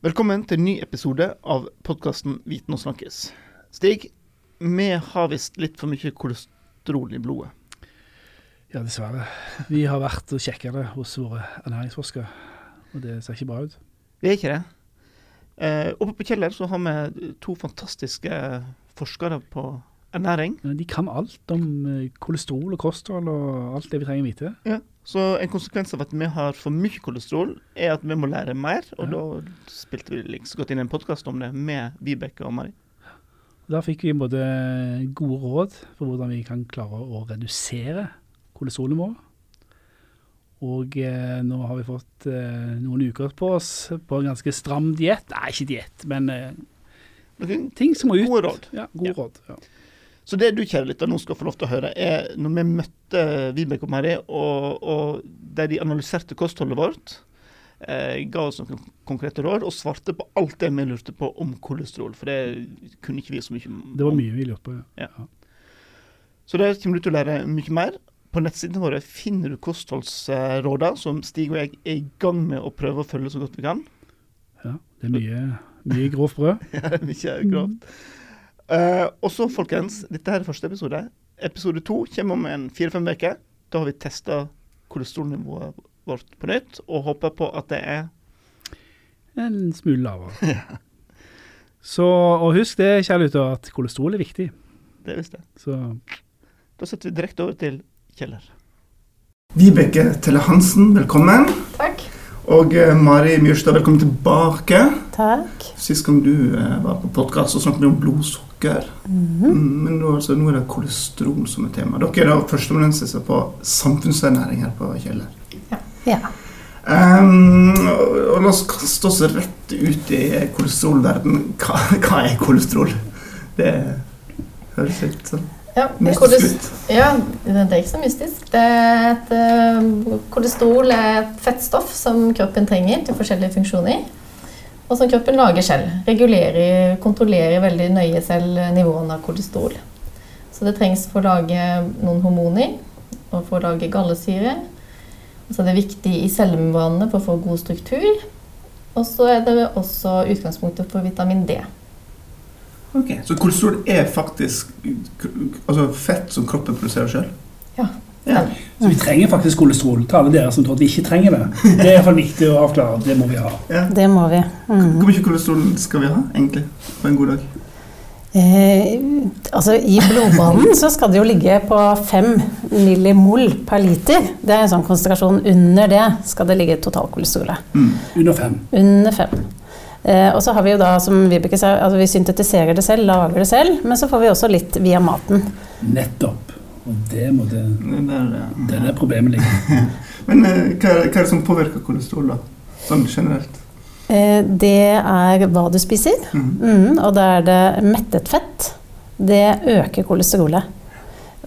Velkommen til en ny episode av podkasten Viten og snakkes. Stig, vi har visst litt for mye kolesterol i blodet. Ja, dessverre. Vi har vært og sjekka det hos våre ernæringsforskere, og det ser ikke bra ut. Vi er ikke det. Eh, oppe på Kjeller så har vi to fantastiske forskere på ernæring. De kan alt om eh, kolesterol og kosthold og alt det vi trenger å vite. Ja. Så en konsekvens av at vi har for mye kolesterol, er at vi må lære mer. Og Ja. da spilte vi like så godt inn en podkast om det med Vibeke og Mari. Da fikk vi både gode råd for hvordan vi kan klare å redusere kolesterolnivået. Og eh, nå har vi fått eh, noen uker på oss på en ganske stram diett. Nei, ikke diett, men eh, ting som må ut. gode råd. Ja, gode Ja. råd. Ja. Så det du kjære lytter nå skal få lov til å høre, er når vi møtte Vibeke og Mari, og, og der de analyserte kostholdet vårt, eh, ga oss noen konkrete råd og svarte på alt det vi lurte på om kolesterol. For det kunne ikke vi så mye om. Det var mye vi lurte på. Ja. Så det kommer du til å lære mye mer. På nettsidene våre finner du kostholdsråder som Stig og jeg er i gang med å prøve å følge så godt vi kan. Ja, det er mye, mye grovt brød. Ja, mye grovt. Eh, og så, folkens, dette her er første episode. Episode to kommer om en fire-fem uker. Da har vi testa kolesterolnivået vårt på nytt, og håper på at det er En smule lavere. Så, og husk det, kjære lytter, at kolesterol er viktig. Det visste jeg. Så Da setter vi direkte over til Kjeller. Vibeke Telle Hansen, velkommen. Takk. Og eh, Mari Mjørstad, velkommen tilbake. Takk. Sist gang du eh, var på podkast, snakket vi om blodsukker. Mm, Men nå, altså, nå er det kolesterol som er tema. Dere er da førsteamanuensiser på samfunnsernæring her på Kjeller. Ja. Um, og og la oss kaste oss rett ut i kolesterolverden. Hva, hva er kolesterol? Det høres litt sånn Ja, ja, det er ikke så mystisk. Det er et, uh, kolesterol er et fettstoff som kroppen trenger til forskjellige funksjoner. Og som kroppen lager selv. Regulerer, kontrollerer veldig nøye selv nivåene av kolesterol. Så det trengs for å lage noen hormoner og for å lage gallesyre. Og så er det viktig i cellemembranene for å få god struktur. Og så er det også utgangspunktet for vitamin D. Ok, Så kolesterol er faktisk altså fett som kroppen produserer sjøl? Ja. ja. Så vi trenger faktisk kolesterol til alle dere som tror at vi ikke trenger det. Det er iallfall viktig å avklare. Det må vi ha. ja. Det må vi. Mm. Hvor mye kolesterol skal vi ha, egentlig, på en god dag? Eh, altså I blodbanen så skal det jo ligge på 5 millimol per liter. Det er en sånn konsentrasjon. Under det skal det ligge totalkolesterolet. Mm. Under fem. Under 5. Eh, og så har vi jo da, som Vibeke sa, altså vi syntetiserer det selv, lager det selv. Men så får vi også litt via maten. Nettopp. Og det må det, Det der, ja. det er der problemet ligger. Men eh, hva, hva er det som påvirker kolesterol, da? Sånn generelt? Eh, det er hva du spiser. Mm. Mm, og da er det mettet fett. Det øker kolesterolet.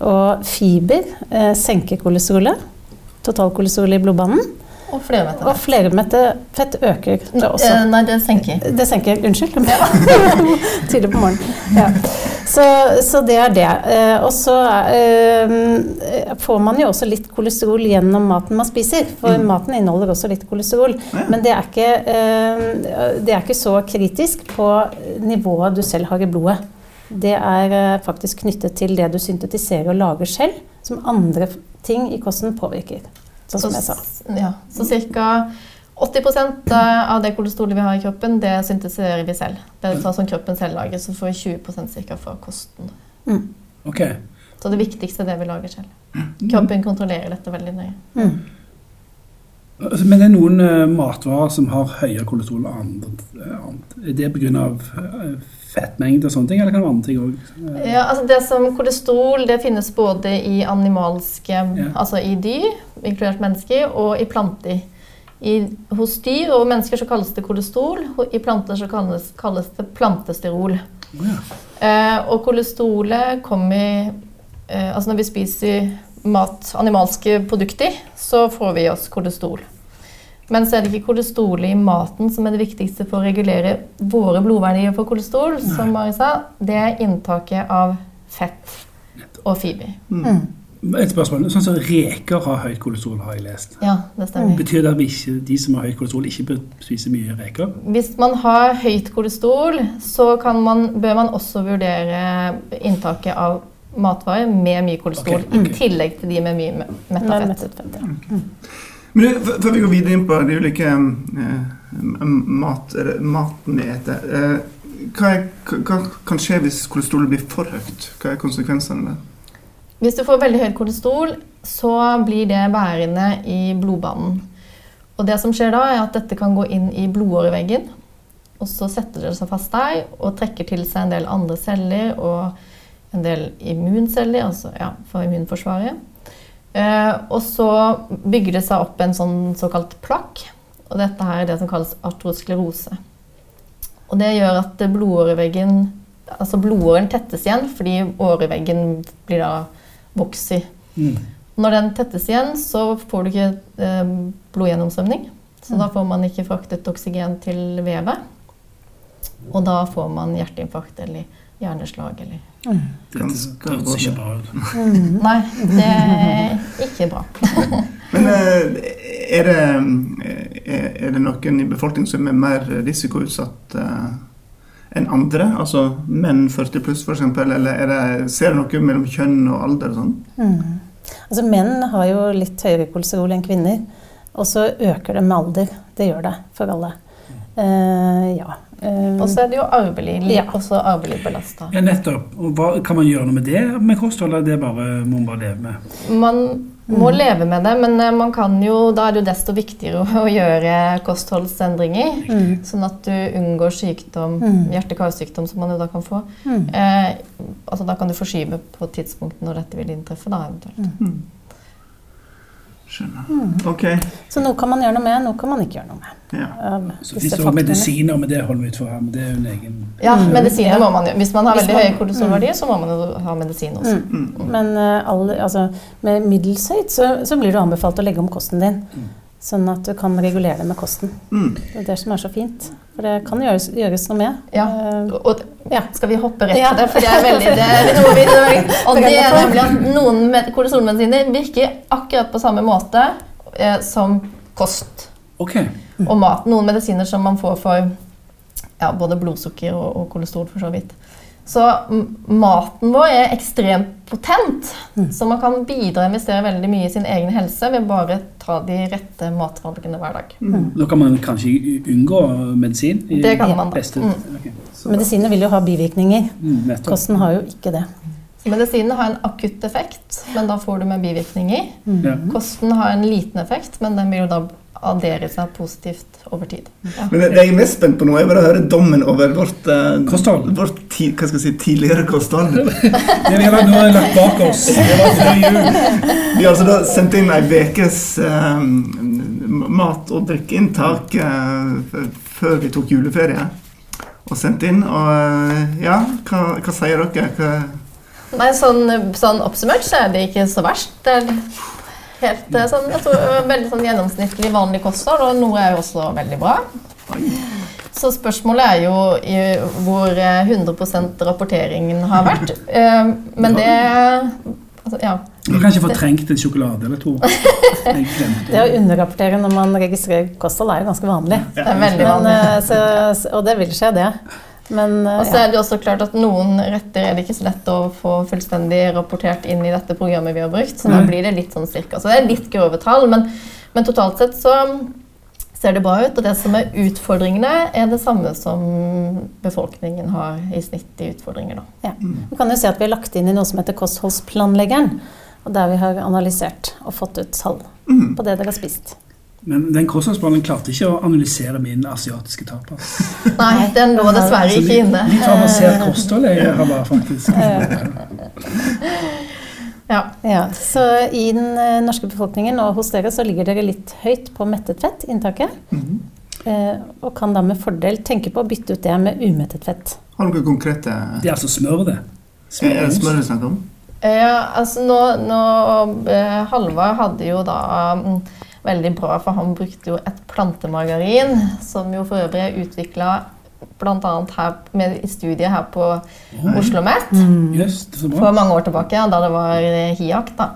Og fiber eh, senker kolesterolet. Totalkolesterolet i blodbanen. Og flermette. Og flermette fett øker det også. Eh, Nei, det senker. Det senker Unnskyld. Tidlig på morgenen. Ja. Så, så det er det. Eh, og så eh, får man jo også litt kolesterol gjennom maten man spiser. For Mm. maten inneholder også litt kolesterol. Ja. Men det er, ikke, det er ikke så kritisk på nivået du selv har i blodet. Det er faktisk knyttet til det du syntetiserer og lager selv, som andre ting i kosten påvirker. Sånn som jeg sa. Ja, så ca. 80% av det kolesterolet vi har i kroppen, det syntetiserer vi selv. Det er sånn som kroppen selv lager, så får vi 20% cirka fra kosten. Mm. Okay. Så det viktigste er det vi lager selv. Kroppen kontrollerer dette veldig nøye. Mm. Altså, Men det er noen eh, matvarer som har høyere kolesterol enn eh, annet. Er det pga. Uh, fettmengde og sånne ting, eller kan det være andre ting òg? Ja, altså det som Kolesterol det finnes både i animalske, Ja. altså i dyr, inkludert mennesker, og i planter. I, hos dyr og mennesker så kalles det kolesterol, og i planter så kalles, kalles det plantesterol. Ja. Eh, og kolesterolet kommer eh, Altså når vi spiser mat, animalske produkter, så får vi oss kolesterol. Men så er det ikke kolesterolet i maten som er det viktigste for å regulere våre blodverdier for kolesterol. Som Mari sa, det er inntaket av fett og fiber. Mm. Mm. Et spørsmål. Sånn som reker har høyt kolesterol, har jeg lest. Ja, det stemmer. Betyr det at vi ikke, de som har høyt kolesterol, ikke bør spise mye reker? Hvis man har høyt kolesterol, så kan man, bør man også vurdere inntaket av matvarer med mye kolesterol, Okay, okay. i tillegg til de med mye metafett. Med mettet fett. mettet fett. Ja. Men før vi går videre inn på de ulike eh, mat, maten vi spiser eh, hva, hva kan skje hvis kolesterolet blir for høyt? Hva er konsekvensene der? Hvis du får veldig høyt kolesterol, så blir det bærende i blodbanen. Og det som skjer da, er at dette kan gå inn i blodåreveggen. Og så setter det seg fast der og trekker til seg en del andre celler og en del immunceller, altså ja, for immunforsvaret. Eh, og så bygger det seg opp en sånn såkalt plakk. Og dette her er det som kalles artrosklerose. Og det gjør at blodåreveggen Altså blodåren tettes igjen fordi åreveggen blir da vokser. Mm. Når den tettes igjen, så får du ikke eh, blodgjennomstrømning. Så da får man ikke fraktet oksygen til vevet. Og da får man hjerteinfarkt eller hjerneslag eller mm. Det høres ikke bra ut. Mm. Nei, det er ikke bra. Men eh, er det, er, er det noen i befolkningen som er mer risikoutsatt eh, enn andre? Altså menn 40 pluss f.eks., eller er det, ser det noe mellom kjønn og alder og sånn? Mm. Altså, menn har jo litt høyere kolesterol enn kvinner. Og så øker det med alder. Det gjør det for alle. Uh, ja. Eh, Og så er det jo arvelig, Ja. også arvelig belasta. Ja, nettopp. Og hva, kan man gjøre noe med det med kosthold, eller det bare, må man bare leve med? Man må Mm. leve med det, men eh, man kan jo, da er det jo desto viktigere å gjøre kostholdsendringer. mm, Sånn at du unngår sykdom, Mm. hjerte-karsykdom, som man jo da kan få. mm. Eh, altså Da kan du forskyve på tidspunktet når dette vil inntreffe. da eventuelt. Skjønner. Mm. Ok. Så noe kan man gjøre noe med, noe kan man ikke gjøre noe med. Ja. Um, Så hvis er faktorene. medisiner, men det holder vi utenfor her. Men det er jo en egen Ja, Mm. medisiner må man jo. Hvis man har Hvis veldig man- høye kolesterolverdier, så må man jo ha medisin også. Mm. Mm. Men uh, alle, altså, med middels høyt så, så blir det anbefalt å legge om kosten din. Mm. Sånn at du kan regulere det med kosten. Mm. Det er det som er så fint. For det kan gjøres, gjøres noe med. Ja. Eh, Og ja. skal vi hoppe rett Ja. til det? For det er veldig det er noe vi, Og det er nemlig at noen med- kolesterolmedisiner virker akkurat på samme måte eh, som kost Ok. og mat. Noen medisiner som man får for ja, både blodsukker og, og kolesterol, for så vidt. Så maten vår er ekstremt potent. Mm. Så man kan bidra og investere veldig mye i sin egen helse ved bare ta de rette matvalgene hver dag. Mm. Da kan man kanskje unngå medisin? i Det kan man da. Beste. Mm. Okay. Medisiner vil jo ha bivirkninger. Mm. Kosten har jo ikke det. Medisinene har en akutt effekt, men da får du med bivirkninger. Mm. Kosten har en liten effekt, men den vil jo da addere seg positivt over tid. Ja. Men det, det jeg er mest spent på nå, er bare å høre dommen over vårt, eh, Kosthold. vårt ti, hva skal jeg si, tidligere kosthold. Det vi har nå lagt bak oss. Det var før jul. Vi har altså da sendt inn ei ukes eh, mat- og drikkeinntak eh, før vi tok juleferie. Og sendt inn. Og ja, hva, hva sier dere? Hva, Nei, sånn, sånn oppsummert så er det ikke så verst. Det er helt eh, sånn, jeg tror, veldig sånn gjennomsnittlig vanlig kosthold, og noe er jo også veldig bra. Så spørsmålet er jo i, hvor eh, 100% rapporteringen har vært. Eh, Men det altså, Ja. Du har kanskje fortrengt en sjokolade eller to. Det å underrapportere når man registrerer kosthold, er jo ganske vanlig. Det er veldig Men, vanlig. eh, så, så- og det vil skje, det. Men eh, Og så er det også klart at noen retter er det ikke så lett å få fullstendig rapportert inn i dette programmet vi har brukt, så da blir det litt sånn cirka. Så det er litt grove tall, men, men totalt sett så ser det bra ut. Og det som er utfordringene, er det samme som befolkningen har i snitt i utfordringer, da. Vi kan jo se at vi har lagt inn i noe som heter Kostholdsplanleggeren. Og der vi har analysert og fått ut tall Mm. på det dere har spist. Men den kostholdsplanen klarte ikke å analysere min asiatiske taper. Nei, den lå dessverre ikke litt, inne. litt avansert kosthold jeg har bare faktisk. Ja. Ja, så i den eh, norske befolkningen og hos dere så ligger dere litt høyt på mettet fett, inntaket. Mhm. Eh, og kan da med fordel tenke på å bytte ut det med umettet fett. Har dere konkrete Det er altså smør, det. Er det smør det snakker om? Ja, altså nå, nå Halva hadde jo da mm, Veldig bra, for han brukte jo et plantemargarin, som jo for øvrig er utvikla bl.a. med i studiet her på. Oslo OsloMet mm. det så bra. for mange år tilbake, da det var eh, HIAK. da.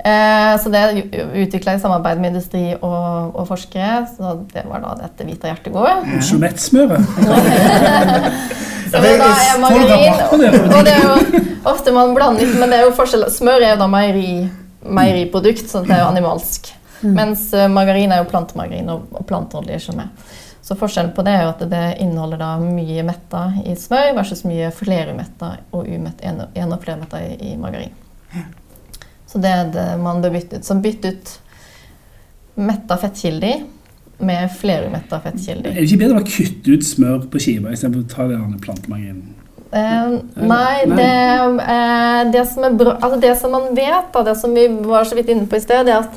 Eh, så det utvikla i samarbeid med industri og, og forskere. Så det var da dette Vita Hjertegård. Oslo Met-smøret. Det er margarin, og det er jo ofte man blander men det er jo forskjell. Smør er jo da meieri, meieriprodukt, så det er jo animalsk. Mens eh, margarin er jo plantemargarin og, og planteolje ikke med. Så forskjellen på det er jo at det inneholder da mye metta i smør versus mye flerumetta og umett, en, en og flermetta i, i margarin. Så det er det man bør bytte ut. Så bytt ut metta fettkilder med flerumetta Er det ikke bedre å kutte ut smør på skiva istedenfor å ta den plantemargarinen? Eh, nei, det, eh, det som er bra Altså det som man vet, da, det som vi var så vidt inne på i sted, det er at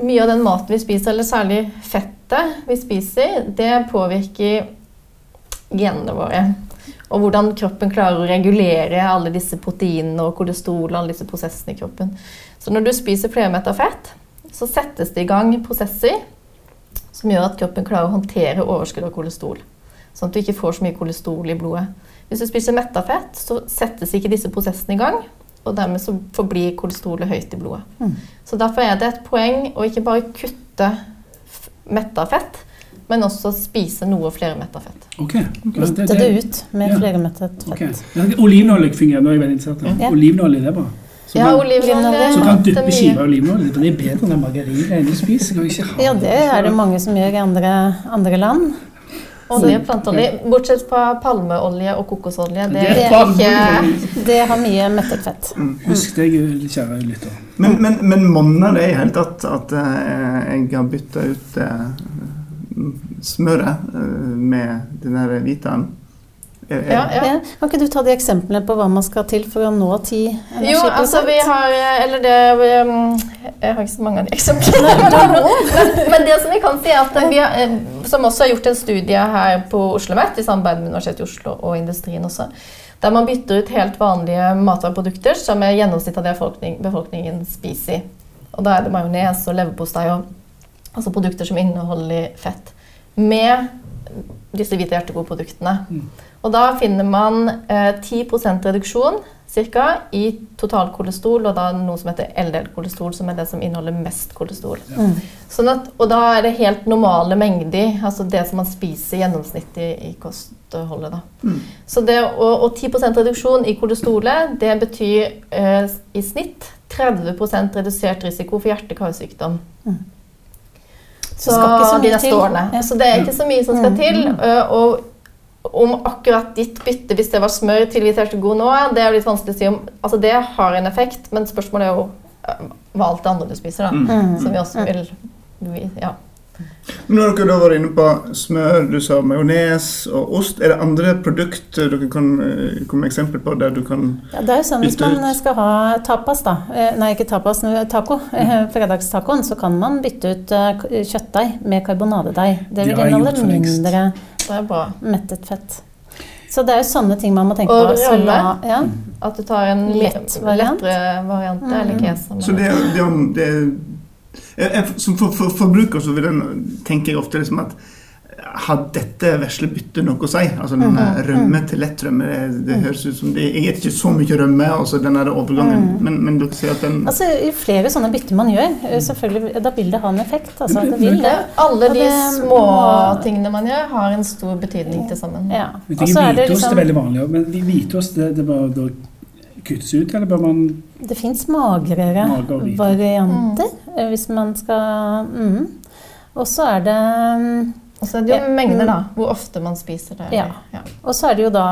mye av den maten vi spiser, eller særlig fettet vi spiser, det påvirker genene våre. Og hvordan kroppen klarer å regulere alle disse proteinene og kolesterol og alle disse prosessene i kroppen. Så når du spiser flermetta fett, så settes det i gang prosesser som gjør at kroppen klarer å håndtere overskudd av kolesterol. Sånn at du ikke får så mye kolesterol i blodet. Hvis du spiser metta fett, så settes ikke disse prosessene i gang. Og dermed så forblir kolesterolet høyt i blodet. Så derfor er det et poeng å ikke bare kutte metta fett, men også spise noe flere metta fett. Ok. okay. Bytte det ut med Ja. flermettet ok. fett. Okay. Olivenolje fungerer nå, er jeg veldig interessert. Ja. Olivenolje, det er bra. Så Ja, olivenolje så kan det dyppe i olivenolje. Det er bedre enn margarin. du spiser. Kan vi ikke ha Ja, det er det mange som gjør i andre, andre land. Olje, planteolje. Bortsett fra palmeolje og kokosolje. Det Det ikke. Det har mye mettet fett. Husk det, kjære lytter. Men, men, men monner det i hele tatt at eh, jeg har bytta ut eh, smøret eh, med den der hvitaen? Ja, ja. Kan ikke du ta de eksemplene på hva man skal til for å nå ti energiprosent? Jo, altså vi har Eller det um, Jeg har ikke så mange av de eksemplene. men, men det som vi kan si, er at vi har, eh, som også har gjort en studie her på Oslo OsloMet, i samarbeid med Universitetet i Oslo og industrien også, der man bytter ut helt vanlige matvareprodukter som er gjennomsnittet av det befolkning, befolkningen spiser. Og da er det majones og leverpostei og altså produkter som inneholder fett, med disse hvite hjertegode-produktene. Og da finner man eh, 10% reduksjon cirka, i totalkolesterol, og da noe som heter LDL-kolesterol, som er det som inneholder mest kolesterol. Ja. Sånn at, og da er det helt normale mengder, altså det som man spiser gjennomsnittlig i kostholdet. Da. Så det, og, og 10% reduksjon i kolesterolet, det betyr eh, i snitt 30 redusert risiko for hjerte-karsykdom. Så Så så de neste årene. Ja. Så det er ikke så mye som skal til. ø, Og om akkurat ditt bytte, hvis det var smør til hvit god nå, det er litt vanskelig å si om Altså det har en effekt, men spørsmålet er jo hva alt det andre du spiser, da. Mm. Som vi også vil vi- Ja. Har dere da vært inne på smør, du sa majones og ost. Er det andre produkter dere kan eh, komme med eksempel på der du kan Ja, det er jo sånn Hvis man ut. skal ha tapas, da eh, Nei, ikke tapas, men taco. eh, Fredagstacoen, så kan man bytte ut eh, kjøttdeig med karbonadedeig. Det vil inneholde mindre Det er bra. mettet fett. Så det er jo sånne ting man må tenke Og på. Og rømme. Ja. At du tar en Lett variant. lettere variant, Mm. eller kesa. Så det, det, det jeg, jeg, Som for, for, forbruker så vil den, tenker jeg ofte liksom at har dette vesle byttet noe å si? Altså den Mhm, Rømme til lettrømme, det, det høres ut som det, Jeg spiser ikke så mye rømme, altså den der overgangen, mm. men, men dere ser at den Altså, Jo flere sånne bytter man gjør, eh, selvfølgelig, da vil det ha en effekt. Altså, det vil det. Alle de små tingene man gjør, har en stor betydning til sammen. Ja. Jeg er tenker er det Hvitost er liksom veldig vanlig, men hvitost det, det bør da kuttes ut, eller bør man Det fins magrere varianter mm. hvis man skal mm. Og så er det mm, Og så er det jo Ja. mengder, da. Hvor ofte man spiser det. Ja. Og så er det jo da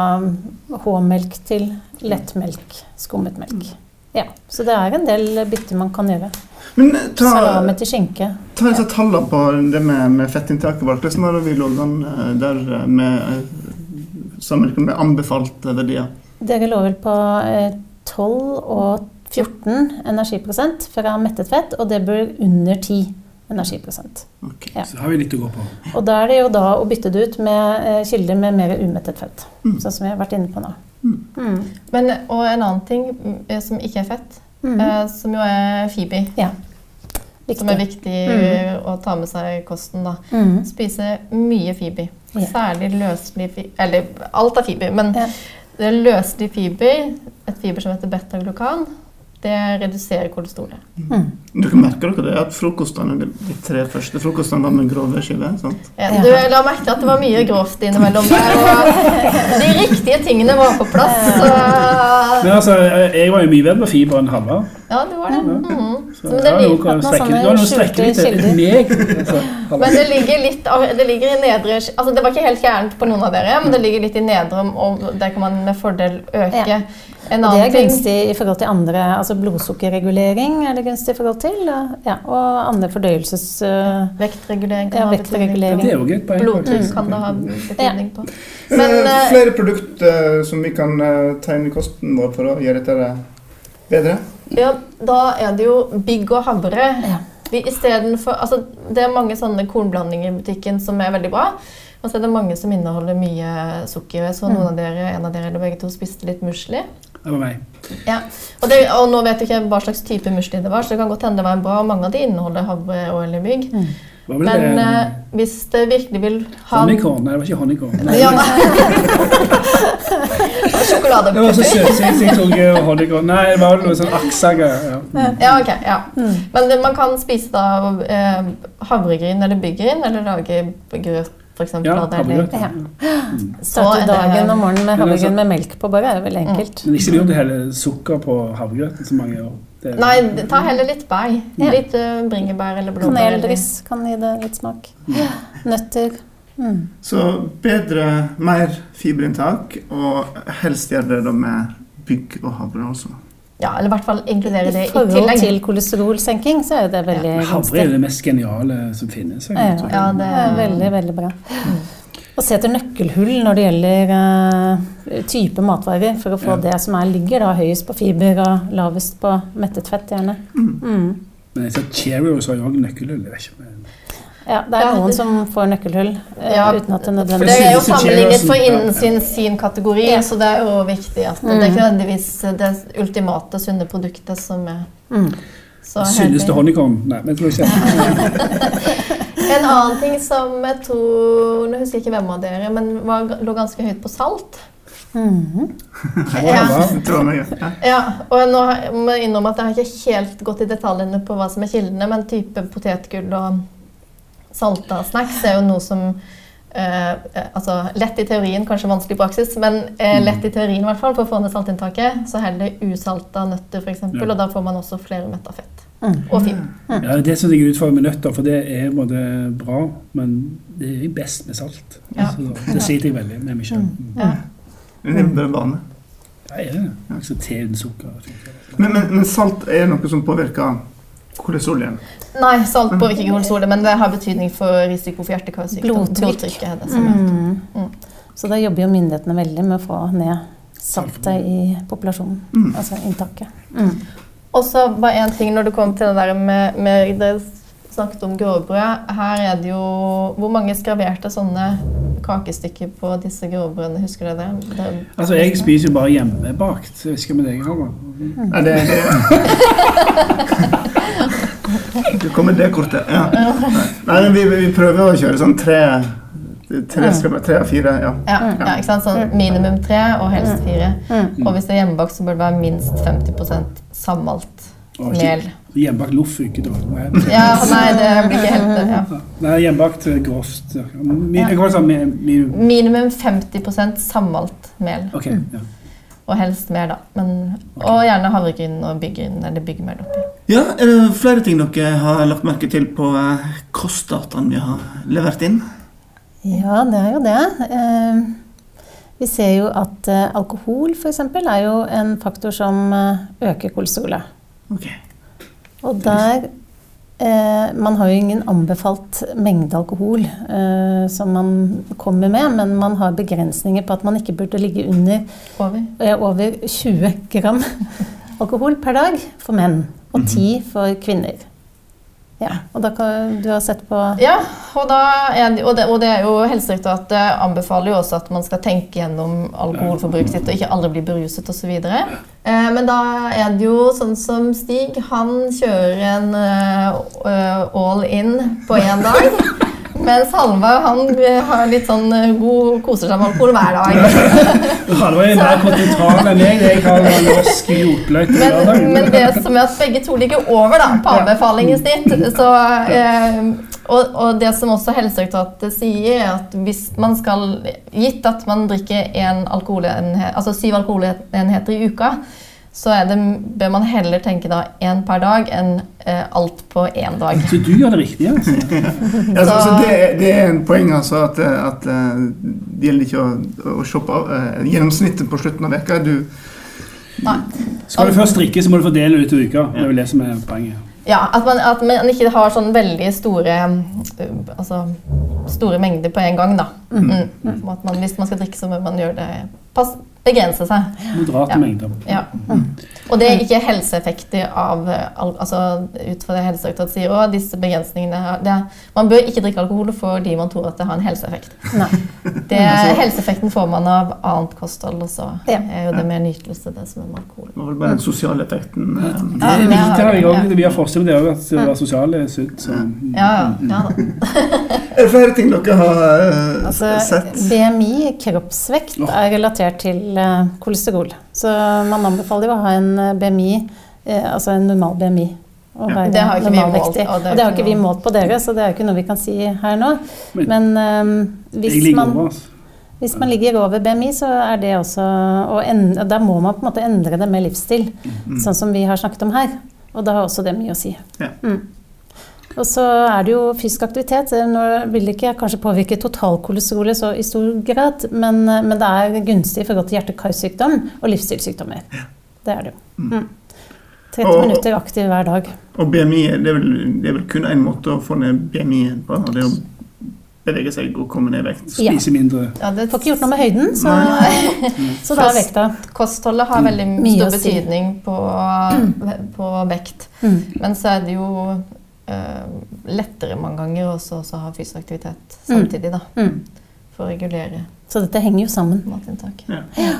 H-melk til lettmelk, skummet melk. Ja, Så det er en del bytter man kan gjøre. Men ta, Salame til skinke. ta disse tallene på det med, med fettinntaket vårt. Hvordan har vi eh, der eh, med eh, sammenlignet med anbefalte verdier? Dere lå vel på eh, 12 og 14 energiprosent fra mettet fett, og det bør under 10 energiprosent. Ok. Ja. Så har vi litt å gå på. Og da er det jo da å bytte det ut med eh, kilder med mer umettet fett. Mm. Sånn som vi har vært inne på nå. Mm. Mm. Men, og en annen ting mm, som ikke er fett, Mm. eh, som jo er fiber. Som er Viktig. viktig Mm. å ta med seg i kosten. da. Mm. Spise mye fiber. Ja. Særlig løselig fiber Eller alt er fiber, men Ja. det er løselig fiber, et fiber som heter beta-glukan, det reduserer kolesterolet. Mm. Dere merker dere det at frokostene, de tre første frokostene var med grove skiller? sant? Ja. Du la merke til at det var mye grovt innimellom der, og de riktige tingene var på plass. Så, Men altså, jeg var jo mye bedre på fiber enn Halvard. ja, det var det. Mhm. Så Men det ligger var Noen sånne var meg. Altså, Men det ligger litt Det ligger i nedre Altså, det var ikke helt gærent på noen av dere, men det ligger litt i nedre, og der kan man med fordel øke. Ja. En Og det er gunstig i forhold til andre altså Blodsukkerregulering er det gunstig i forhold til. Ja, og andre fordøyelses... Uh, Vektregulering kan Ja, ha betydning vektregulering. på Det er jo greit poeng. Blodtrykk kan det ha betydning på. Men eh, flere produkter som vi kan ta inn i kosten vår for å gjøre dette bedre? ja, da er det jo bygg og havre. Ja. Vi, istedenfor- altså, det er mange sånne kornblandinger i butikken som er veldig bra. Og så er det mange som inneholder mye sukker. Så noen av dere, en av dere eller begge to spiste litt musli. Det var meg. Ja, og, det, og nå vet jeg ikke hva slags type musli det var, så det kan godt hende det var en bra. Mange av de inneholder havre og eller bygg. Det Men det, eh, hvis det virkelig vil ha Honeycorn. Nei, det var ikke honeycorn. Nei. Ja. Det var så Sjokoladeputter. søt, så jeg tok eh, honeycorn. Nei, det var noe sånn aksagreier. Ja. Ja, ok. ja. Men det, man kan spise da eh, havregryn eller byggryn, eller lage grøt, f.eks. Ja, av havregrøt. Ja. Mm. Starte dagen om morgenen med altså- med melk på bare er veldig enkelt. Men ikke lurt å helle sukker på havregrøten så mange år. Det- Nei, ta heller litt bær. Ja. Litt eh, bringebær eller blåbær. Kaneldryss kan gi det litt smak. Nøtter. Mm. Så bedre, mer fiberinntak, og helst gjør det da med bygg og havre også. Ja, eller i hvert fall inkludere det I tillegg. i forhold til kolesterolsenking så er det veldig Havre er det mest geniale som finnes. jeg Ja. Ja, det- det er veldig, veldig bra. Og se etter nøkkelhull når det gjelder uh, type matvarer, for å få Ja. det som er, ligger da høyest på fiber og lavest på mettet fett, gjerne. Mm. Men jeg ser Cheerios har jo også nøkkelhull. Jeg vet ikke. men- Ja, det er noen som får nøkkelhull eh, Ja, uten at det Det er jo sammenlignet for ja, innen sin, sin kategori, Ja. så det er jo viktig at det er ikke nødvendigvis det ultimate sunne produktet som er mm. så Sunneste heldig. Nei, men tror ikke. En annen ting som jeg tror Nå husker jeg ikke hvem av dere, men var, lå ganske høyt på salt. Mm Ja. Jeg tror meg, ja. Ja, og nå må jeg innrømme at jeg har ikke helt gått i detaljene på hva som er kildene, men type potetgull og salta snacks er jo noe som eh, eh, altså Lett i teorien, kanskje vanskelig i praksis, men eh, lett i teorien i hvert fall for å få ned saltinntaket. Så heller usalta nøtter, f.eks., Ja. og da får man også flere metta fett. Mm. Og fiber. Ja, det syns jeg er utfordrende med nøtter, for det er både bra, men det er best med salt. Ja. Så det sliter jeg veldig med meg sjøl. Ja. Det bare vane. Det er det. Altså, te uten sukker. Men, men, men salt er noe som påvirker kolesterol. Nei, salt påvirker ikke kolesterolet, men det har betydning for risiko for hjerte-karsykdom. Blodtrykk. Blodtrykket det som. Mm. Mm. Så da jobber jo myndighetene veldig med å få ned saltet i populasjonen. Mm. Altså inntaket. Mm. Og så bare én ting når det kom til det der med, med Dere snakket om grovbrød. Her er det jo Hvor mange skraverte sånne kakestykker på disse grovbrødene? Husker du det? det Altså, jeg spiser jo bare hjemmebakt. Jeg ikke med deg, Halvard. Ja, det, det. det kommer det kortet. Ja. Nei, men vi, vi prøver å kjøre sånn tre Tre, tre av fire. Ja. ja, ja, ikke sant? Sånn minimum tre, og helst fire. Mm. Og hvis det er hjemmebakt, så bør det være minst 50% sammalt mel. Hjemmebakt loff funker dårlig. Nei. Ja, nei, det blir ikke helt ja. Nei, hjemmebakt er grovt. ja. Mi- Jeg kan si mi- mi- Minimum 50% sammalt mel. Ok, ja. Og helst mer, da. Men, og gjerne havregryn og byggryn eller byggmel oppi. ja, er det flere ting dere har lagt merke til på kostdataen vi har levert inn? Ja, det er jo det. Eh, vi ser jo at eh, alkohol f.eks. er jo en faktor som eh, øker kolesterolet. Ok. Og der eh, Man har jo ingen anbefalt mengde alkohol eh, som man kommer med, men man har begrensninger på at man ikke burde ligge under Over. eh, over 20 gram alkohol per dag for menn, og 10 for kvinner. Ja, og da kan du ha sett på Ja, og, er og, det, og det er jo Helsedirektoratet anbefaler jo også at man skal tenke gjennom alkoholforbruket sitt og ikke aldri bli beruset osv. Eh, men da er det jo sånn som Stig, han kjører en uh, all in på én dag. Mens Halva han eh, har litt sånn eh, god koser seg med alkohol hver dag. Halva er mer kontinental enn meg. Jeg har norsk jordløk Men, men det som er at begge to ligger over da, på anbefalingssnitt. Så, eh, og, og det som også Helsedirektoratet sier, er at hvis man skal Gitt at man drikker en alkoholenhet, altså syv alkoholenheter i uka, så er det, bør man heller tenke da én per dag enn eh, alt på én dag. Så du gjør det riktig, altså? Ja, så, så det, det er en poeng altså at, at eh, det gjelder ikke å, å shoppe på eh, gjennomsnittet på slutten av veka. Du, Nei. Skal du først drikke, så må du fordele det utover uka. Det er vel det som er poenget. Ja, at man, at man ikke har sånn veldig store altså, store mengder på en gang, da. Mm. Mm. At man, hvis man skal drikke, så må man gjøre det pass, begrense seg. Moderate Ja. mengder. Ja. Og det er ikke helseeffekter av al- altså, Ut fra det Helsedirektoratet sier òg, disse begrensningene her, det er, Man bør ikke drikke alkohol fordi man tror at det har en helseeffekt. Nei. Det, helseeffekten får man av annet kosthold, og så Ja. er jo det med nytelse det som er med alkohol. det var vel bare den sosiale effekten. Ja, Det er viktig her i gang. Vi har forskjell på det òg, at det å sosiale sosial er sunt. Ja, ja. ja da. Er det flere ting dere har eh, Altså, sett? BMI, kroppsvekt, er relatert til eh, kolesterol. Så man anbefaler jo å ha en eh, BMI, eh, altså en normal BMI. Ja. Det har ikke vi målt, og det Og det har ikke vi målt på dere, så det er jo ikke noe vi kan si her nå. Men- Men eh, hvis, man. Altså. hvis man ligger over BMI, så er det også og en, Da må man på en måte endre det med livsstil, sånn som vi har snakket om her. Og da har også det mye å si. Ja. Mm. Og så er det jo fysisk aktivitet. Nå vil det ikke kanskje påvirke totalkolesterolet så i stor grad, men, men det er gunstig i forhold til hjerte-karsykdom og livsstilssykdommer. Det er det jo. Mm. 30 Og- minutter aktiv hver dag. Og BMI, det er vel, det er vel kun én måte å få ned BMI-en på, og det er å bevege seg og komme ned i vekt. Ja. Spise mindre. Ja, det Får ikke gjort noe med høyden, så, så da er vekta. Kostholdet har veldig Mye stor betydning på, på vekt. Mm. Men så er det jo uh, lettere mange ganger også å ha fysisk aktivitet Mm. samtidig, da. Mm. For å regulere Så dette henger jo sammen. matinntak. Ja. Ja.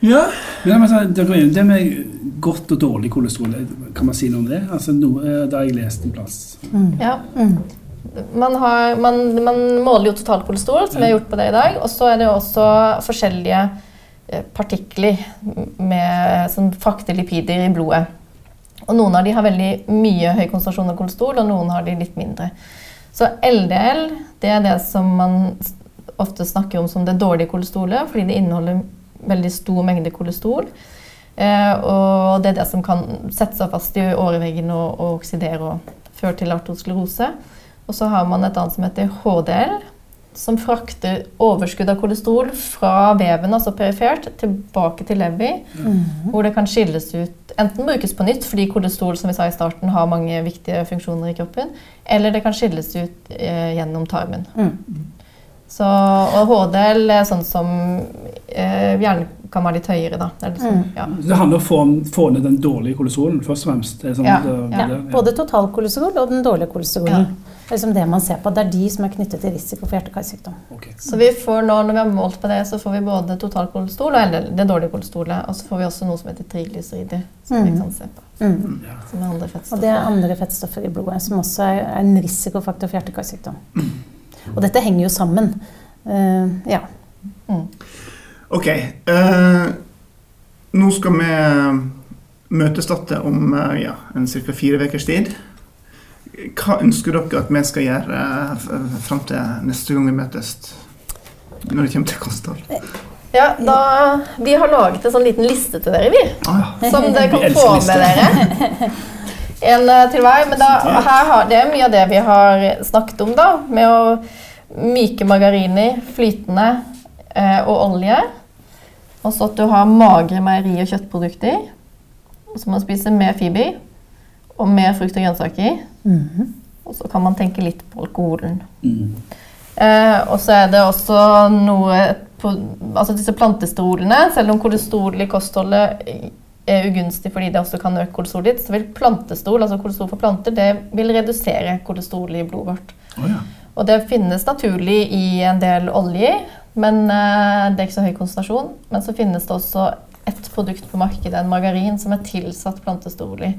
Men altså, er det med godt og dårlig kolesterol, kan man si noe om det? Altså, noe, eh, det har jeg lest en plass. Mm. Ja. Mm. Man, har, man, man måler jo totalkolesterol, som vi har gjort på det i dag. Og så er det også forskjellige eh, partikler med, frakter lipider i blodet. Og noen av de har veldig mye høy konsentrasjon av kolesterol, og noen har de litt mindre. Så LDL det er det som man ofte snakker om som det dårlige kolesterolet, fordi det inneholder veldig stor mengde kolesterol. Eh, og det er det som kan sette seg fast i åreveggen og, og oksidere og føre til artosklerose. Og så har man et annet som heter HDL, som frakter overskudd av kolesterol fra veven, altså perifert, tilbake til lever, Mm. hvor det kan skilles ut Enten brukes på nytt fordi kolesterol som vi sa i starten, har mange viktige funksjoner i kroppen, eller det kan skilles ut eh, gjennom tarmen. Mm. Så, og HDL er sånn som gjerne kan være litt høyere, da. Det Mm. ja. Det handler om å få, få ned den dårlige kolesterolen, først og fremst. Det er sånn, Ja, det, ja. det, Både totalkolesterol og den dårlige kolesterolen. Ja. Det er liksom det man ser på. Det er de som er knyttet til risiko for hjerte-karsykdom. Okay. Så vi får nå, når vi har målt på det, så får vi både totalkolesterol og eller det dårlige kolesterolet. Og så får vi også noe som heter triglycerider, som vi Mm. kan se på. Mm. Som er andre Og det er andre fettstoffer i blodet som også er er en risikofaktor for hjerte-karsykdom. Og dette henger jo sammen. Uh, ja. Mm. Ok. eh, nå skal vi møtestarter om eh, ja, en ca. fire ukers tid. Hva ønsker dere at vi skal gjøre eh, fram til neste gang vi møtes? Når det kommer til kosthold. Ja, da, Vi har laget en sånn liten liste til dere, vi. Ah, Som dere kan få med dere. En eh, til hver. Men da, her har, det mye av det vi har snakket om, da. Med å myke margariner, flytende og olje. Og så at du har magre meieri- og kjøttprodukter. Og så må man spise mer fiber og mer frukt og grønnsaker. Mhm. Og så kan man tenke litt på alkoholen. Mm. Eh, og så er det også noe på altså disse plantesterolene. Selv om kolesterol i kostholdet er ugunstig fordi det også kan øke kolesterolet ditt, så vil plantestol, altså kolesterol for planter, det vil redusere kolesterolet i blodet vårt. Oh, ja. Og det finnes naturlig i en del oljer, men uh, det er ikke så høy konsentrasjon. Men så finnes det også et produkt på markedet, en margarin, som er tilsatt plantesterol i.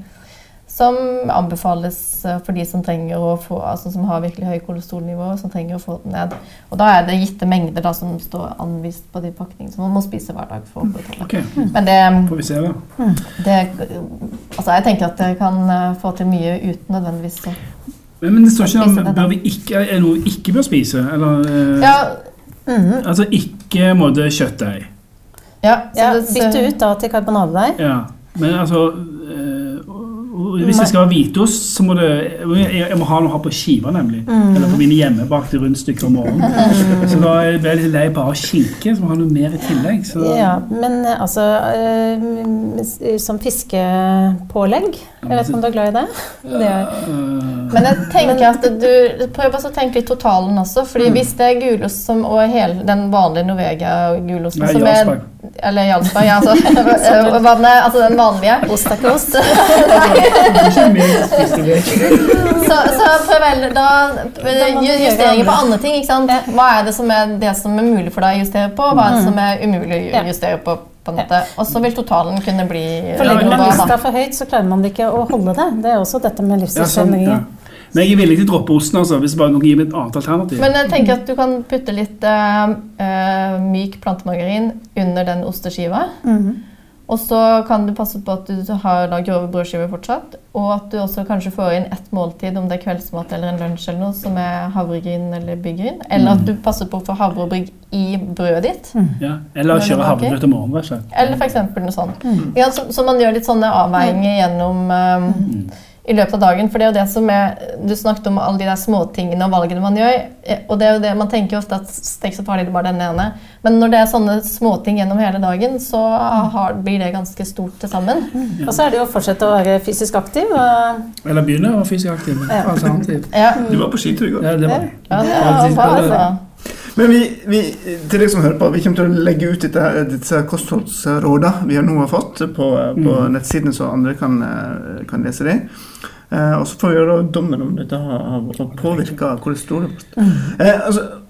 som anbefales eh, for de som få, altså som har virkelig høy kolesterolnivå, som trenger å få den ned. Og da er det gitte mengder da, som står anvist på de pakningene som man må spise hver dag for å opprettholde. Ok, Men det, får vi se da. det Altså, jeg tenker at jeg kan eh, få til mye uten nødvendigvis å Men, men det står ikke om bør vi ikke, er det noe vi ikke bør spise, eller Ja, Mhm. Altså ikke måte kjøttdeig. ja, så Ja, bytte ut da til karbonadedeig. Ja, men altså Hvis det skal være hvitost, så må det Jeg, jeg må ha noe å ha på skiva, nemlig. Mm. Eller på mine hjemmebakte rundstykker om morgenen. Så da ble jeg litt lei bare av skinke, så må jeg ha noe mer i tillegg. Så, Ja, men eh, altså øh, Som fiskepålegg. Jeg vet ikke om du er glad i det? det er, eh, Men jeg tenker at du prøver å tenke litt totalen også. fordi Mm. hvis det er gulost som, og hele den vanlige Norvegia-gulosten som er. Eller Jarlsberg, ja. Altså, vannet, altså den vanlige. ost er ikke ost. Så, så prøv heller da justeringer på andre. ting. ikke sant? Hva er det som er det som er mulig for deg å justere på? Hva er det som er umulig å justere på? på en måte? Og så vil totalen kunne bli For legger man lista for høyt, så klarer man ikke å holde det. Det er også dette med sånn, ja. Men jeg er villig til å droppe osten, altså, hvis bare kan gi meg et annet alternativ. Men jeg tenker at du kan putte litt eh, eh, myk plantemargarin under den osteskiva. Mhm. Og så kan du passe på at du har da grove brødskiver fortsatt. Og at du også kanskje får inn ett måltid, om det er kveldsmat eller en lunsj, eller noe, som er havregryn eller byggryn. Eller at du passer på å få havrebrød i brødet ditt. Ja, eller kjøre havregryn til morgenen, rett og slett. Eller f.eks. noe sånt. Mm. Ja, så, så man gjør litt sånne avveininger gjennom um, Mm. I løpet av dagen. For det er jo det som er Du snakket om alle de der småtingene og valgene man gjør. eh, Og det er jo det man tenker jo ofte at det er ikke så farlig, det er bare denne ene. Men når det er sånne småting gjennom hele dagen, så har, blir det ganske stort til sammen. Og så er det jo å fortsette å være fysisk aktiv. Og, Eller begynne å være fysisk aktiv. Ja. Alternativ. Ja, Du var på skitur i går. Ja, det var det. ja det Ja, er det- var, det- altså. Men vi, vi, til dere som hører på, vi kommer til å legge ut dette, disse kostholdsrådene vi har nå har fått på, på Mm. nettsidene, så andre kan, eh, kan lese det. Eh, og så får vi gjøre dommen om dette har, har påvirka kolesterolet vårt. Eh, altså,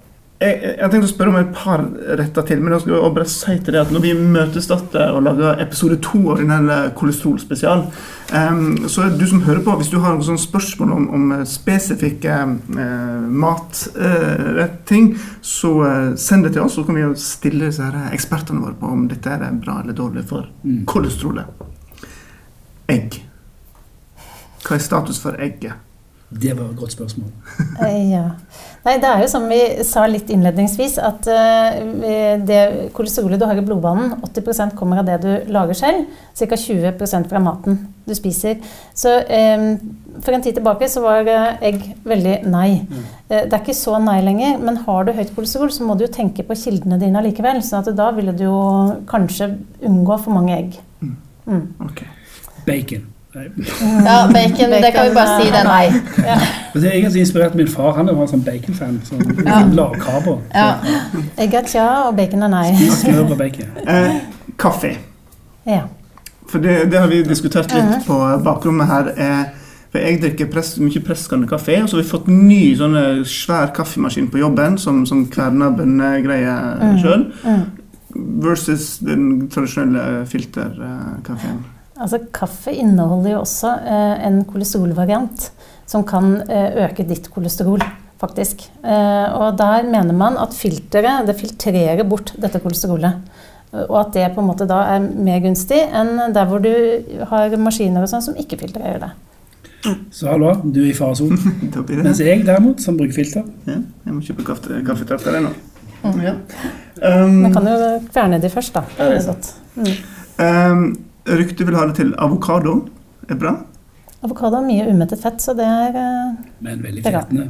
jeg, jeg har tenkt å spørre om et par retter til, men jeg skal bare si til deg at når vi møtes og lager episode to av denne kolesterolspesial, um, så er det du som hører på, hvis du har noen spørsmål om, om spesifikke uh, matting, så eh, send det til oss, så kan vi jo stille disse her ekspertene våre på om dette er bra eller dårlig for Mm. kolesterolet. Egg. Hva er status for egget? Det var et godt spørsmål. eh, ja. Nei, det er jo som vi sa litt innledningsvis, at uh, det kolesterolet du har i blodbanen, 80% kommer av det du lager selv. Ca. 20% fra maten du spiser. Så um, for en tid tilbake så var egg veldig nei. Mm. Uh, det er ikke så nei lenger, men har du høyt kolesterol, så må du jo tenke på kildene dine allikevel. sånn da ville du jo kanskje unngå for mange egg. Mm. Mm. Ok. Bacon. Nei. Ja, bacon, det kan vi bare si. Det er nei. Ja. Det er egentlig inspirert av min far. Han var en sånn bacon-fan. Sånn Ja. lavkarbo. Ja. Egg er tja, og bacon er nei. Smør på bacon. Eh, kaffe. Ja. For det, det har vi diskutert litt på bakrommet her. Eh, for jeg drikker press, mye presskanne kaffe, og så har vi fått ny sånne svær kaffemaskin på jobben som, som kverner bønnegreier Mm. sjøl, Mm. versus den tradisjonelle filterkaffen. Altså, kaffe inneholder jo også eh, en kolesterolvariant som kan eh, øke ditt kolesterol, faktisk. Eh, og der mener man at filteret det filtrerer bort dette kolesterolet. Og at det på en måte da er mer gunstig enn der hvor du har maskiner og sånn som ikke filtrerer det. Så hallo, du er i faresonen. Mens jeg derimot, som bruker filter ja, Jeg må kjøpe kaffe, kaffetrakter ennå. Mm. Ja. Um, Men kan jo fjerne de først, da. Ja, det er godt. Mm. um, ryktet vil ha det til avokado. Er bra. Avokado har mye umettet fett, så det er eh, Men veldig fettende.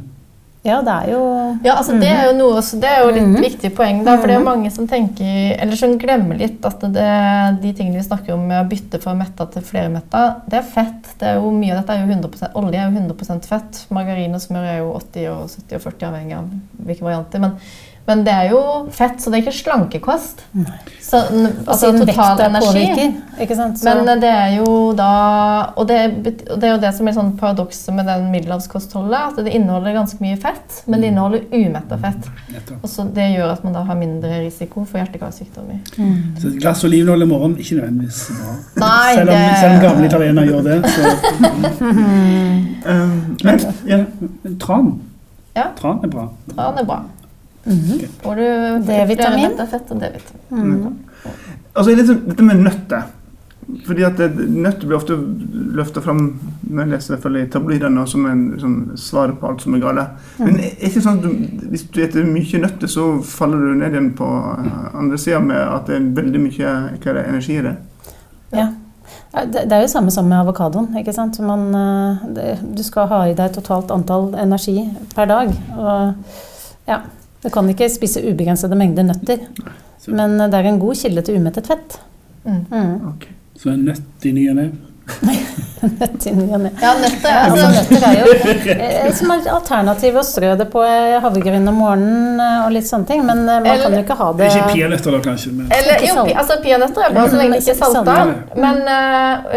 Ja, det er jo Ja, altså Det er jo noe, også, det er jo litt Mhm. viktig poeng. da, For det er jo Mhm. mange som tenker, eller som glemmer litt at det, de tingene vi snakker om med å bytte fra metta til flermetta, det er fett. det er jo Mye av dette er jo 100 Olje er jo 100 fett. Margarin og smør er jo 80 og 70 og 40, avhengig av hvilke varianter. Men, Men det er jo fett, så det er ikke slankekost. Så, altså total energi. påvirker. Ikke sant? Så, Men eh, det er jo da Og det, og det er jo det som er sånn paradokset med den middelhavskostholdet. At det inneholder ganske mye fett, men det inneholder umetta fett. Og så Det gjør at man da har mindre risiko for hjerte-karsykdommer. Så et glass olivenolje i morgen ikke nødvendigvis bra. Nei, selv, om, det- selv om gamle italienere gjør det. Så. Um, Men ja, tran. Ja. Tran er bra. Tran er bra. Mhm. Får du D-vitamin. og D-vitamin. Mm. altså, litt sånn- dette med nøtter. Fordi at det, Nøtter blir ofte løfta fram når jeg leser det i tabloidene som en sånn, svaret på alt som er galt. Men er ikke sånn at du, hvis du spiser mye nøtter, så faller du ned igjen på eh, andre sida med at det er veldig mye hva er det, energi i det? Ja. Det det er jo samme som med avokadoen. ikke sant? Man, eh, det, du skal ha i deg totalt antall energi per dag. Og ja, du kan ikke spise ubegrensede mengder nøtter. Men eh, det er en god kilde til umettet fett. Mm. Mm. Ok. så en nøtt i ny og ne. Nøtt i ny og ne. Ja, nøtter er Altså, nøtter er jo eh, som et alternativ å strø det på eh, havregryn om morgenen eh, og litt sånne ting. Men eh, man Eller- kan jo ikke ha det Ikke peanøtter, da, kanskje. Men Eller, jo, altså peanøtter er bra så lenge det ikke er salta. Men,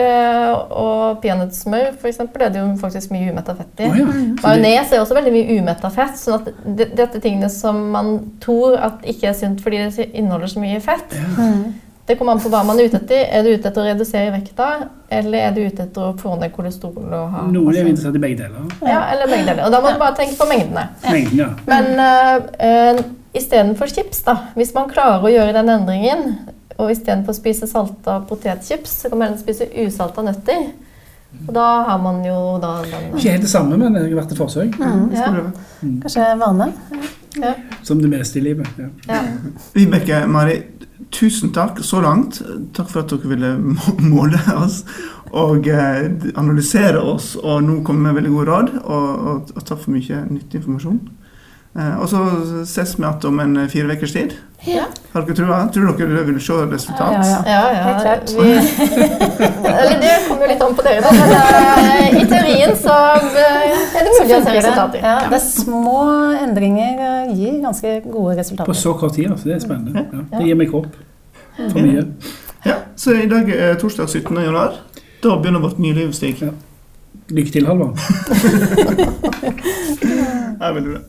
øh, og peanøttsmør eksempel, er det jo faktisk mye umetta fett i. Oh, ja. Mm. Majones er også veldig mye umetta fett. sånn at det, dette tingene som man tror at ikke er sunt fordi det inneholder så mye fett, Mm. Det kommer an på hva man er ute etter. Er du ute etter å redusere vekta, eller er du ute etter å få ned kolesterol og ha Noen er interessert i begge deler. Ja, eller begge deler. Og da må du bare tenke på mengdene. Mengden, ja. Men uh, uh, istedenfor chips, da, hvis man klarer å gjøre den endringen, og istedenfor å spise salta potetchips, så kan man heller spise usalta nøtter. Og da har man jo da den Ikke helt det samme, men det har vært et forsøk. Mm. Ja. Kanskje vane? Som det meste i livet. Ja. ja. Vibeke, Mari, tusen takk så langt. Takk for at dere ville måle oss og eh, analysere oss, og nå kommer med veldig gode råd. Og, og, og takk for mye nyttig informasjon. Eh, og så ses vi igjen om en fire ukers tid. Ja. Har dere trua? Tror dere vil se resultat? Ja, ja. Ja, ja. Helt klart. Vi, eller det kommer jo litt an på dere, da. Men uh, i teorien så eh, er det mulig å se det? resultater. Ja, det er små endringer eh, gir ganske gode resultater. På så kort tid, altså. Det er spennende. Ja. Det gir meg håp. For mye. Ja, så i dag er torsdag 17. januar. Da begynner vårt nye liv, Stig. Lykke til, Halvard. er veldig bra.